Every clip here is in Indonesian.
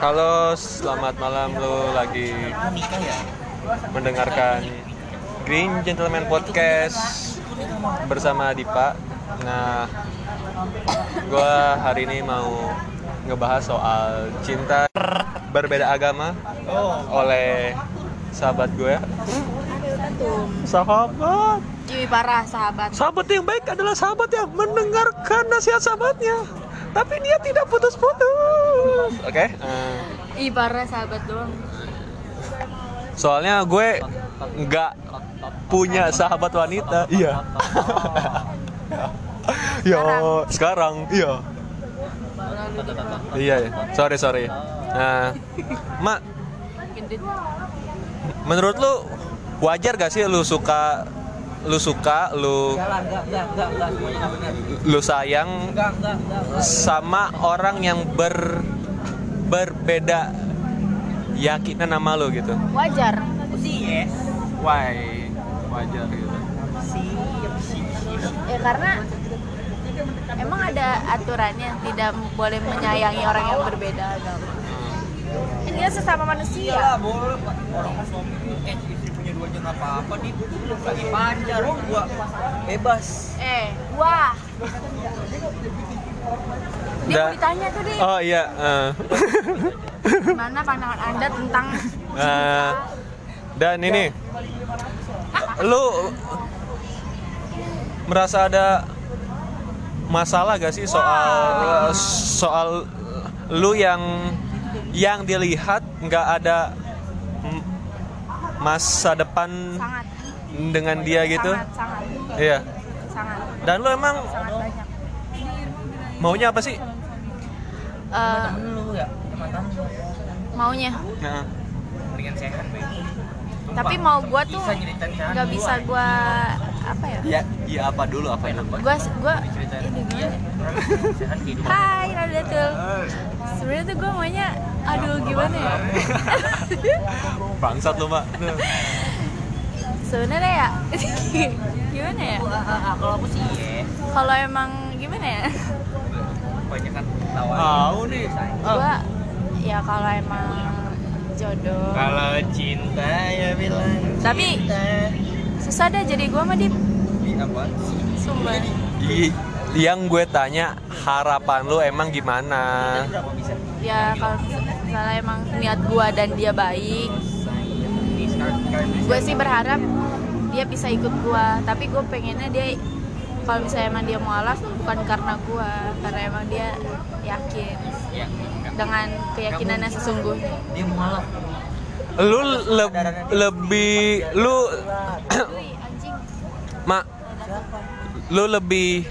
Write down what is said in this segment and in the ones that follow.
Halo, selamat malam lu lagi mendengarkan Green Gentleman Podcast bersama Dipa. Nah, gua hari ini mau ngebahas soal cinta berbeda agama oleh sahabat gue. Sahabat, Ih, parah sahabat. sahabat yang baik adalah sahabat yang mendengarkan nasihat sahabatnya, tapi dia tidak putus-putus. Oke. eh, Ih, parah sahabat doang. soalnya gue nggak punya sahabat wanita. Iya. ya sekarang iya iya ya. sorry sorry nah mak menurut lu wajar gak sih lu suka lu suka lu jalan enggak enggak enggak enggak semuanya nggak benar lu sayang enggak enggak enggak enggak. sama orang yang ber berbeda yakinan sama lu gitu Wajar. yes why wajar gitu Ya karena emang ada aturannya tidak boleh menyayangi orang yang berbeda agama. Kan Dia sesama iyalah manusia. boleh Pak. orang suami eh istri dua aja nggak apa-apa nih. Lagi pacar gua bebas. Eh, wah. Dia Da- mau ditanya tuh deh, oh iya eh. gimana pandangan anda tentang Eh, dan ini lu merasa ada masalah gak sih soal soal lu yang yang dilihat nggak ada masa depan sangat. dengan dia gitu? sangat sangat. Iya. Sangat. Dan lu emang sangat banyak. maunya apa sih? Eh, ya lu maunya. Nah, tapi mau gua tuh nggak bisa gua apa ya? Iya iya apa dulu? Apa enak banget gua gua ini iya. Sehat kehidupan. Hai Radatul sebenarnya tuh gua maunya aduh gimana ya? Bangsat lu mak sebenarnya ya gimana ya? Ah, ah, ah, kalau aku sih yes kalau emang gimana ya? Banyak kan tahu nih. Gua ya kalau emang jodoh. Kalau cinta ya bilang Tapi- susah dah jadi gua mah di sumpah. I- yang gue tanya harapan lu emang gimana? Berapa bisa ya kalau misalnya emang niat gua dan dia baik gue sih berharap dia bisa ikut gua. Tapi gue pengennya dia kalau misalnya emang dia mualaf bukan karena gua karena emang dia yakin ya dengan keyakinannya sesungguhnya. Dia mualaf lu leb- lebih lu mak lu lebih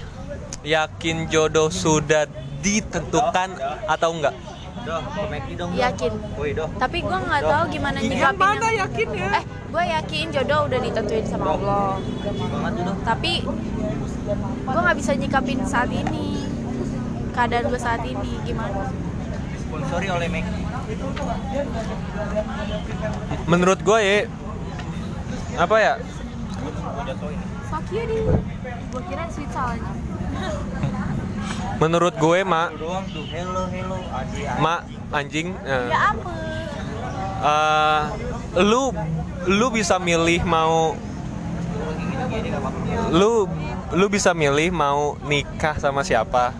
yakin jodoh sudah ditentukan atau enggak Doh, komedi dong. Yakin. Woi, doh. tapi gue nggak tahu gimana nyikapinnya yakinnya? Eh gue yakin jodoh udah ditentuin sama Allah. Banget tuh, doh. tapi gue nggak bisa nyikapin saat ini. Keadaan gue saat ini gimana? Disponsori oleh Meki. menurut gue ya apa ya? Fuck you di gue kira sweet salanya menurut gue mak mak anjing eh, ya apa eh, lu lu bisa milih mau lu lu bisa milih mau nikah sama siapa?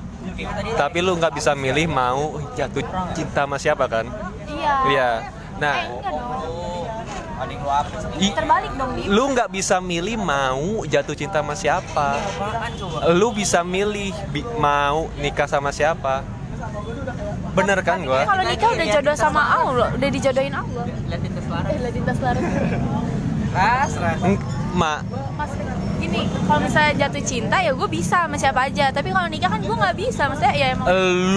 Tapi lu nggak bisa milih mau jatuh cinta sama siapa kan? Iya. Iya. Eh nah enggak terbalik dong di lu nggak bisa milih mau jatuh cinta sama siapa. Apaan coba? lu bisa milih bi- mau nikah sama siapa. Bener kan gua? kalau nikah udah jodoh sama Allah udah dijodohin Allah. Eh laras. Ras, ras. Mak gini kalau misalnya jatuh cinta ya gue bisa sama siapa aja. Tapi kalau nikah kan gue nggak bisa maksudnya ya emang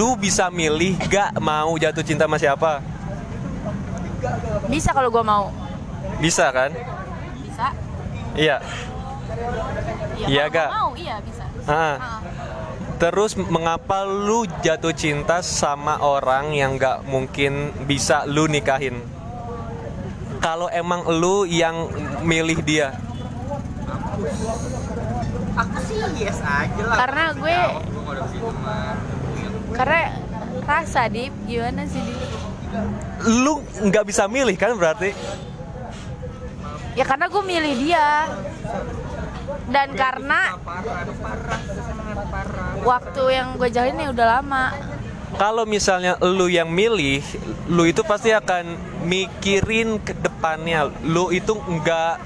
lu bisa milih gak mau jatuh cinta sama siapa? Bisa kalau gue mau bisa kan? Bisa. Iya. Iya, Iya, gua mau iya bisa. Ah. Ah. Terus mengapa lu jatuh cinta sama orang yang gak mungkin bisa lu nikahin? Kalau emang lu yang milih dia, Aku sih yes aja lah. Karena gue- karena rasa dip. Gimana sih dip? Lu nggak bisa milih kan berarti ya karena gue milih dia. Dan karena waktu yang gue jalin ya udah lama. Kalau misalnya lu yang milih lu itu pasti akan mikirin ke depannya. Lu itu enggak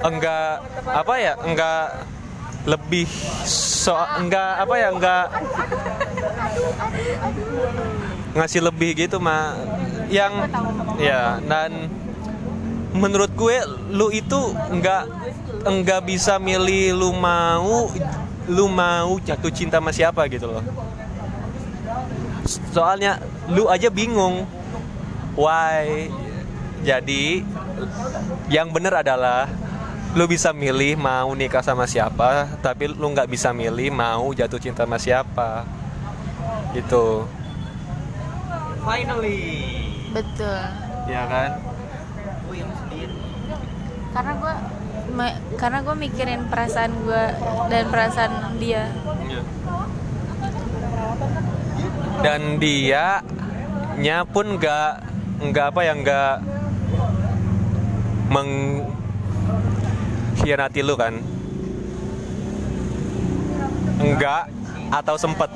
enggak apa ya enggak lebih so enggak apa ya enggak ngasih lebih gitu mah yang ya dan menurut gue lu itu enggak enggak bisa milih lu mau lu mau jatuh cinta sama siapa gitu loh. Soalnya lu aja bingung. Why? Jadi yang bener adalah lu bisa milih mau nikah sama siapa tapi lu nggak bisa milih mau jatuh cinta sama siapa. Gitu. Finally. Betul. Ya kan karena gue karena gue mikirin perasaan gue dan perasaan dia. Dan dia nya pun nggak nggak apa ya nggak mengkhianati lu kan? Enggak atau sempet?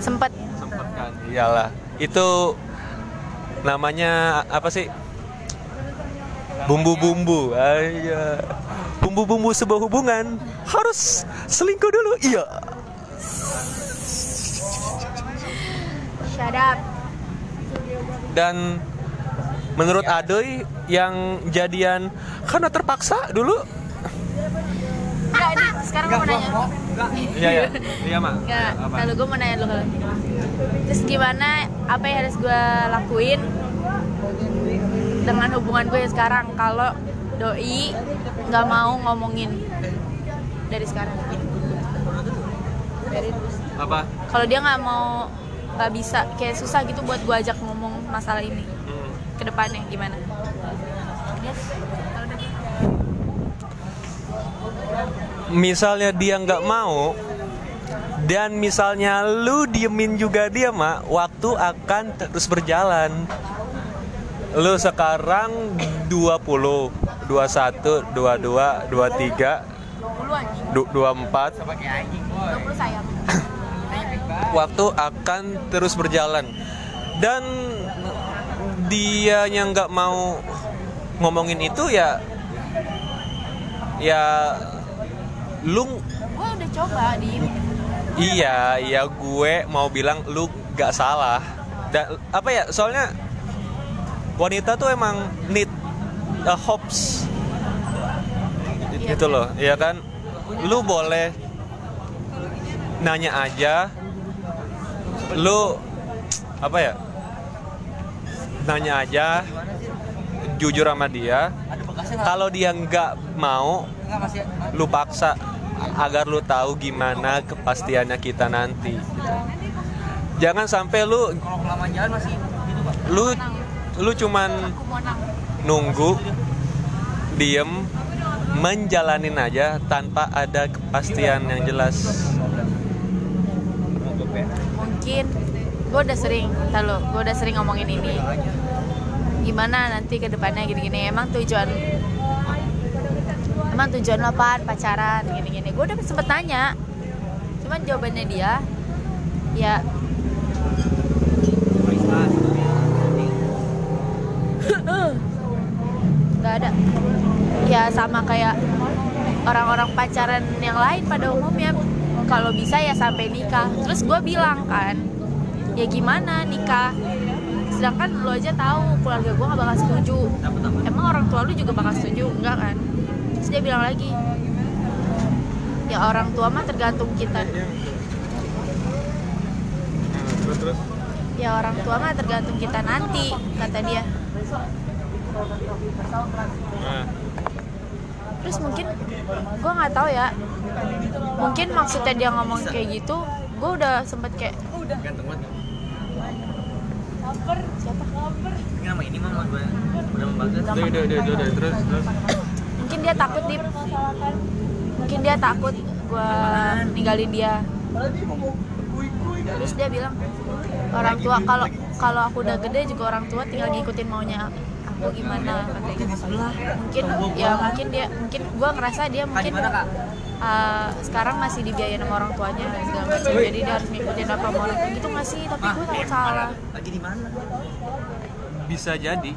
Sempet. Sempet kan? Iyalah. Itu namanya apa sih bumbu-bumbu aja bumbu-bumbu sebuah hubungan harus selingkuh dulu iya. Shut up. Dan menurut Adoy yang jadian karena terpaksa dulu. Enggak, ini sekarang gue mau nanya. Iya ya iya mak. Enggak, kalau gue mau nanya dulu kalau Terus gimana, apa yang harus gue lakuin Dengan hubungan gue yang sekarang Kalau doi nggak mau ngomongin Dari sekarang Dari apa Kalau dia nggak mau nggak bisa kayak susah gitu buat gue ajak ngomong masalah ini Hmm. ke depannya gimana? Yes. Misalnya dia nggak mau dan misalnya lu diemin juga dia mak waktu akan terus berjalan lu sekarang 20 21 22 23 20 anjing, du- 24 pakai anjing boy? 20 sayang waktu akan terus berjalan. Dan dia yang nggak mau ngomongin itu ya ya lu Gue udah coba di Iya, iya gue mau bilang lu gak salah. Dan apa ya? Soalnya wanita tuh emang need a hopes. Iya, Itu loh, ya kan? Lu boleh nanya aja. Lu apa ya? Nanya aja, jujur sama dia. Kalau dia nggak mau, masih lu paksa agar lu tahu gimana kepastiannya kita nanti gitu. jangan sampai lu kalau kelamaan jalan masih gitu pak lu lu cuman nunggu diem menjalanin aja tanpa ada kepastian yang jelas. Mungkin gue udah sering lo gue udah sering ngomongin ini. Gimana nanti ke depannya gini-gini emang tujuan emang tujuan lo apaan? Pacaran gini-gini. Gue udah sempet nanya cuman jawabannya dia ya nggak ada ya sama kayak orang-orang pacaran yang lain pada umumnya. Kalau bisa ya sampai nikah. Terus gue bilang kan ya gimana nikah? Sedangkan lo aja tahu keluarga gue gak bakal setuju. Emang orang tua lu juga bakal setuju? Enggak kan? Terus dia bilang lagi ya orang tua mah tergantung kita. Ya orang tua mah tergantung kita nanti kata dia terus mungkin gue nggak tahu ya. Mungkin maksudnya dia ngomong kayak gitu gue udah sempet kayak ganteng banget. Siapa ini nama ini mah gue udah membangga udah udah udah udah terus terus. Mungkin dia takut dip mungkin dia takut gue ninggalin dia. Terus dia bilang orang tua kalau kalau aku udah gede juga orang tua tinggal ngikutin maunya aku gimana? Katanya gitu. Mungkin ya mungkin dia mungkin gua ngerasa dia Kak, mungkin uh, sekarang masih dibiayain sama orang tuanya segala macam. Jadi dia harus ngikutin apa mau orang gitu nggak sih? Tapi Ah, gue takut salah. Lagi di mana? bisa jadi.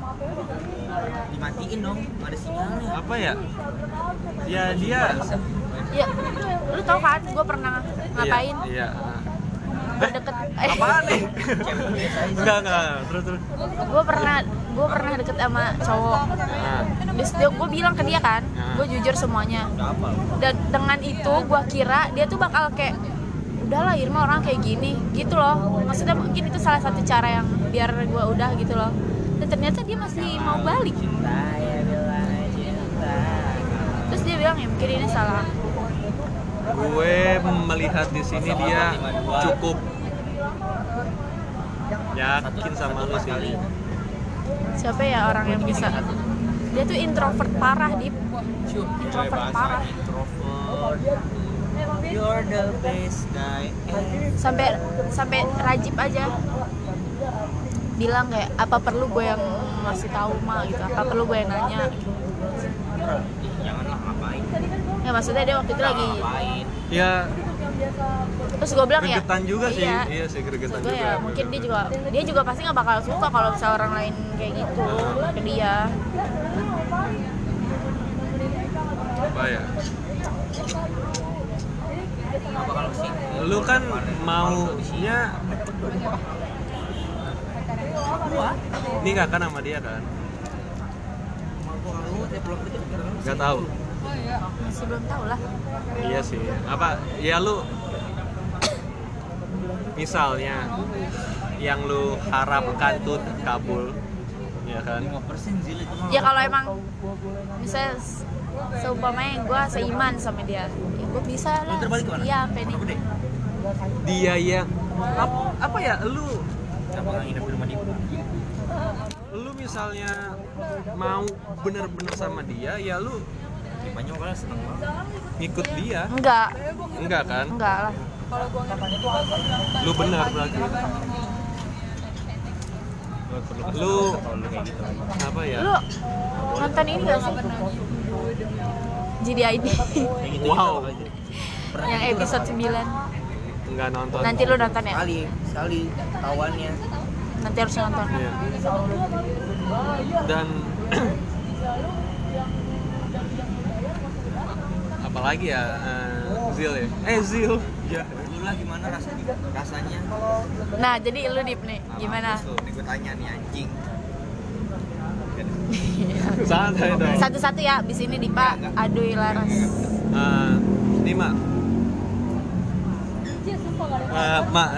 Dimatiin dong, ada sinyalnya. apa ya? Ya dia ya lu tau kan gue pernah ngapain? iya, iya. Deket apaan nih? Enggak enggak terus terus. Gue pernah gue pernah deket sama cowok. Nah, Terus dia gue bilang ke dia kan Nah. gue jujur semuanya. Apa? dan dengan itu gue kira dia tuh bakal kayak udahlah Irma orang kayak gini. Gitu loh. Maksudnya mungkin itu salah satu cara yang biar gue udah gitu loh. Dan ternyata dia masih mau balik. Cinta. terus dia bilang ya mungkin ini salah aku." Gue melihat di sini dia cukup yakin sama lu sih siapa ya orang yang bisa? Dia tuh introvert parah dip. Introvert parah. You're the best guy sampai sampai rajib aja bilang kayak apa perlu gue yang ngasih tahu ma? Gitu. Apa perlu gue yang nanya? Gitu. Janganlah ngapain. ya maksudnya dia waktu itu lagi Ngapain? Ya. Terus gue bilang ya gregetan juga sih. iya, iya sih gregetan gue juga ya mungkin dia juga dia juga pasti nggak bakal suka kalau misalnya orang lain kayak gitu ke dia. Apa ya? Apa kalau sih? lu kan maunya nikah kan sama dia kan nggak tahu. Masih belum tahu lah. Iya sih. Apa ya lu misalnya yang lu harapkan tuh kabul ya kan? 5% zil itu mah. ya kalau emang misalnya se- seumpamanya gue seiman sama dia ya gue bisa lah. Lu terbalik ke mana? setia sampai Apa nih dia yang apa, apa ya lu Kenapa nggak nginep di misalnya mau bener-bener sama dia ya lu Gimana malah seneng ngikut dia. Enggak. Enggak kan? Enggak lah. Lu benar berarti. lu Kalau gitu. apa ya? Lu nonton ini gak sih? Jadi ID Kayak gitu Wow. yang episode Rafa? 9 nggak nonton. Nanti lu nonton ya? Sekali, sekali tawannya. Nanti harus nonton Iya. dan apalagi ya eh, Zil ya? Eh Zil. Ya Lu lah gimana rasanya? Rasanya? nah jadi lu dip nih gimana? Mampus lu, Nih gue tanya nih anjing. santai dong. Satu-satu ya abis ini Dipa aduh Laras Eh, ini mak Eh, mak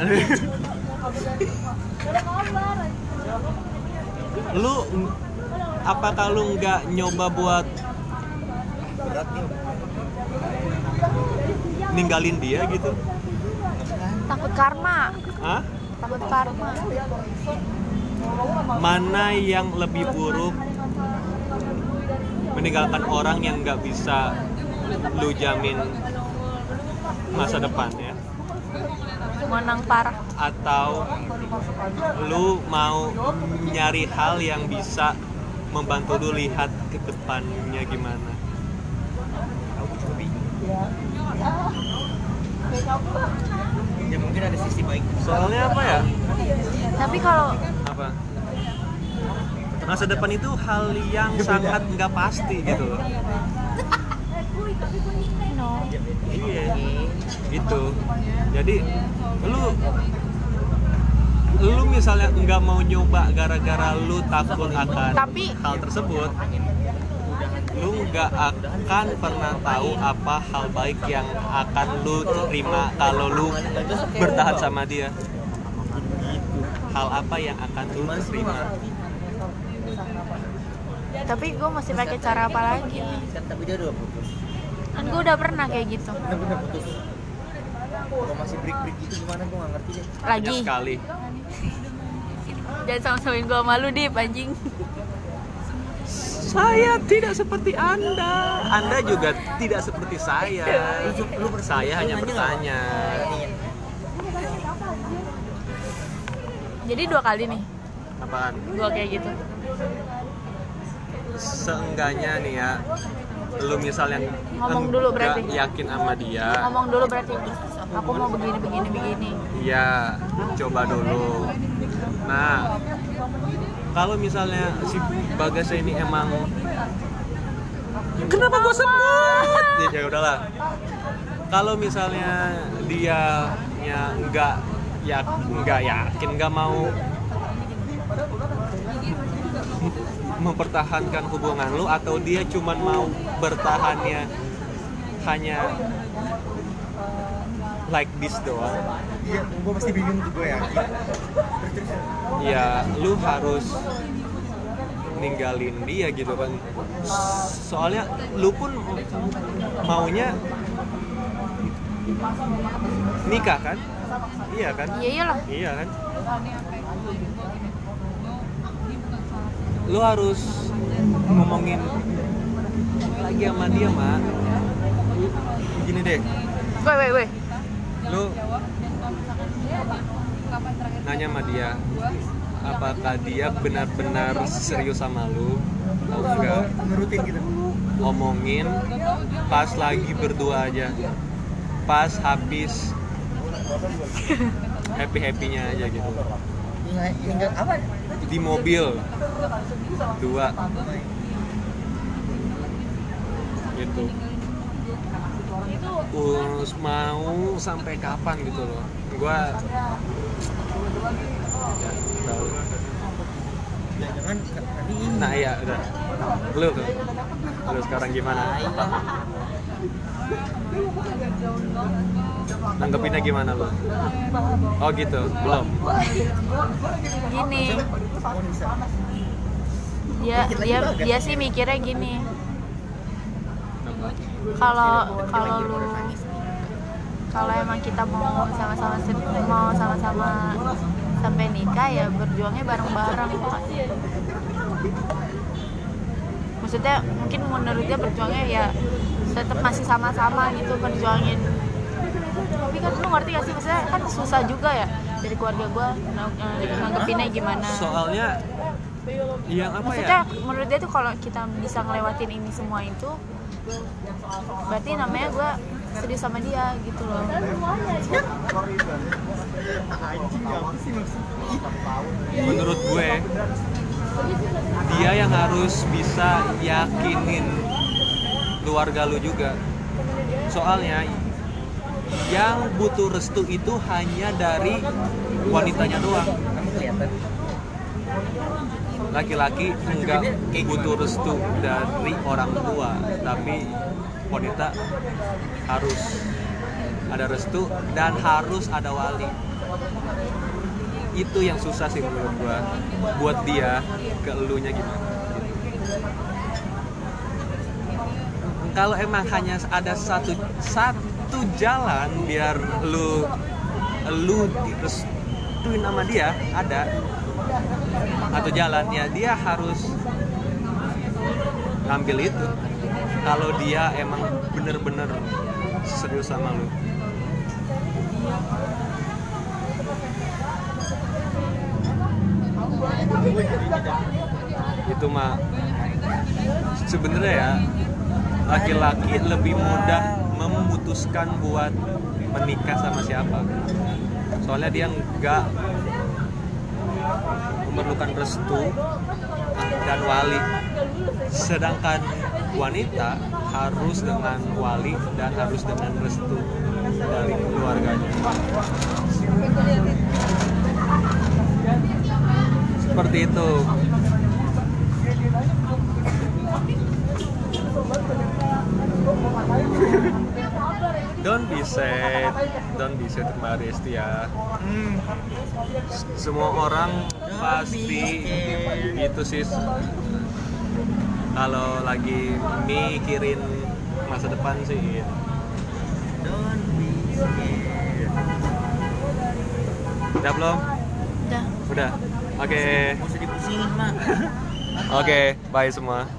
lu apakah lu nggak nyoba buat Berat nih. ninggalin dia gitu takut karma Hah? takut karma mana yang lebih buruk meninggalkan orang yang nggak bisa lu jamin masa depan ya menang parah. Atau lu mau nyari hal yang bisa membantu lu lihat ke depannya gimana? Aku juga bingung. Ya mungkin ada sisi baik. soalnya apa ya? Tapi kalau apa? Masa depan itu hal yang sangat nggak pasti gitu loh no iya. Itu jadi lu lu misalnya nggak mau nyoba gara-gara lu takut akan Tapi- hal tersebut lu nggak akan pernah tahu apa hal baik yang akan lu terima kalau lu bertahan sama dia. Hal apa yang akan lu terima. Tapi gue masih pakai cara apa lagi? Kan tapi dia udah putus. Kan gue udah pernah kayak gitu. Bener-bener putus. Kalau masih break-break gitu gimana? Gue gak ngerti deh. banyak lagi sekali. Jangan sama-samain gue malu dip anjing. Saya tidak seperti anda. Anda juga tidak seperti saya. Lu, lu, saya hanya bertanya. Jadi dua kali nih. Apaan? Gue kayak gitu. seenggaknya nih ya lu misalnya Ngomong dulu enggak berarti. yakin sama dia Ngomong dulu berarti. Aku mau begini begini begini. ya coba dulu nah kalau misalnya si Bagas ini emang kenapa gue sebut ya udahlah kalau misalnya dia nya nggak ya nggak yakin nggak mau mempertahankan hubungan lu atau dia cuman mau bertahannya hanya like this doang? Iya gue pasti bingung terus terus ya lu harus ninggalin dia gitu kan. Soalnya lu pun maunya nikah kan? Iya kan? Iya iyalah. iya kan lu harus ngomongin lagi sama dia mak gini deh. Woi woi woi. lu nanya sama dia apakah dia benar-benar serius sama lu? Atau enggak nurutin gitu. Ngomongin pas lagi berdua aja. Pas habis. Happy happynya aja gitu Apa? Di mobil. Dua. Gitu. Terus mau sampai kapan gitu loh? Gua ya, tahu. jangan tadi ini. Nah iya udah. Lu tuh. Lu sekarang gimana nanggepinnya gimana lu oh gitu belum Gini. Dia dia dia sih mikirnya gini. Kalau kalau lu kalau emang kita mau sama-sama mau sama-sama sampai nikah ya berjuangnya bareng-bareng maksudnya mungkin menurut dia berjuangnya ya tetap masih sama-sama gitu perjuangin. Tapi kan lu ngerti gak sih? Maksudnya kan susah juga ya dari keluarga gue nanggepinnya gimana. Soalnya yang apa maksudnya ya menurut dia tuh kalau kita bisa ngelewatin ini semua itu berarti namanya gue serius sama dia gitu loh. Menurut gue dia yang harus bisa yakinin keluarga lu juga. Soalnya yang butuh restu itu hanya dari wanitanya doang. Laki-laki enggak butuh restu dari orang tua tapi wanita harus ada restu dan harus ada wali itu yang susah sih menurut gua. Buat dia ke elunya gimana kalau emang hanya ada satu satu jalan biar lu lu direstuin sama dia ada. Atau jalannya dia harus ngambil itu. Kalau dia emang bener-bener serius sama lu itu mah sebenarnya ya laki-laki lebih mudah memutuskan buat menikah sama siapa. Soalnya dia nggak memerlukan restu dan wali. Sedangkan wanita harus dengan wali dan harus dengan restu dari keluarganya seperti itu Don't be sad, don't be sad Mbak Resti ya. hmm. Semua orang pasti itu sih kalau lagi mikirin masa depan sih. don't be scared Udah belum? udah Udah. Oke. Mak Oke, bye semua.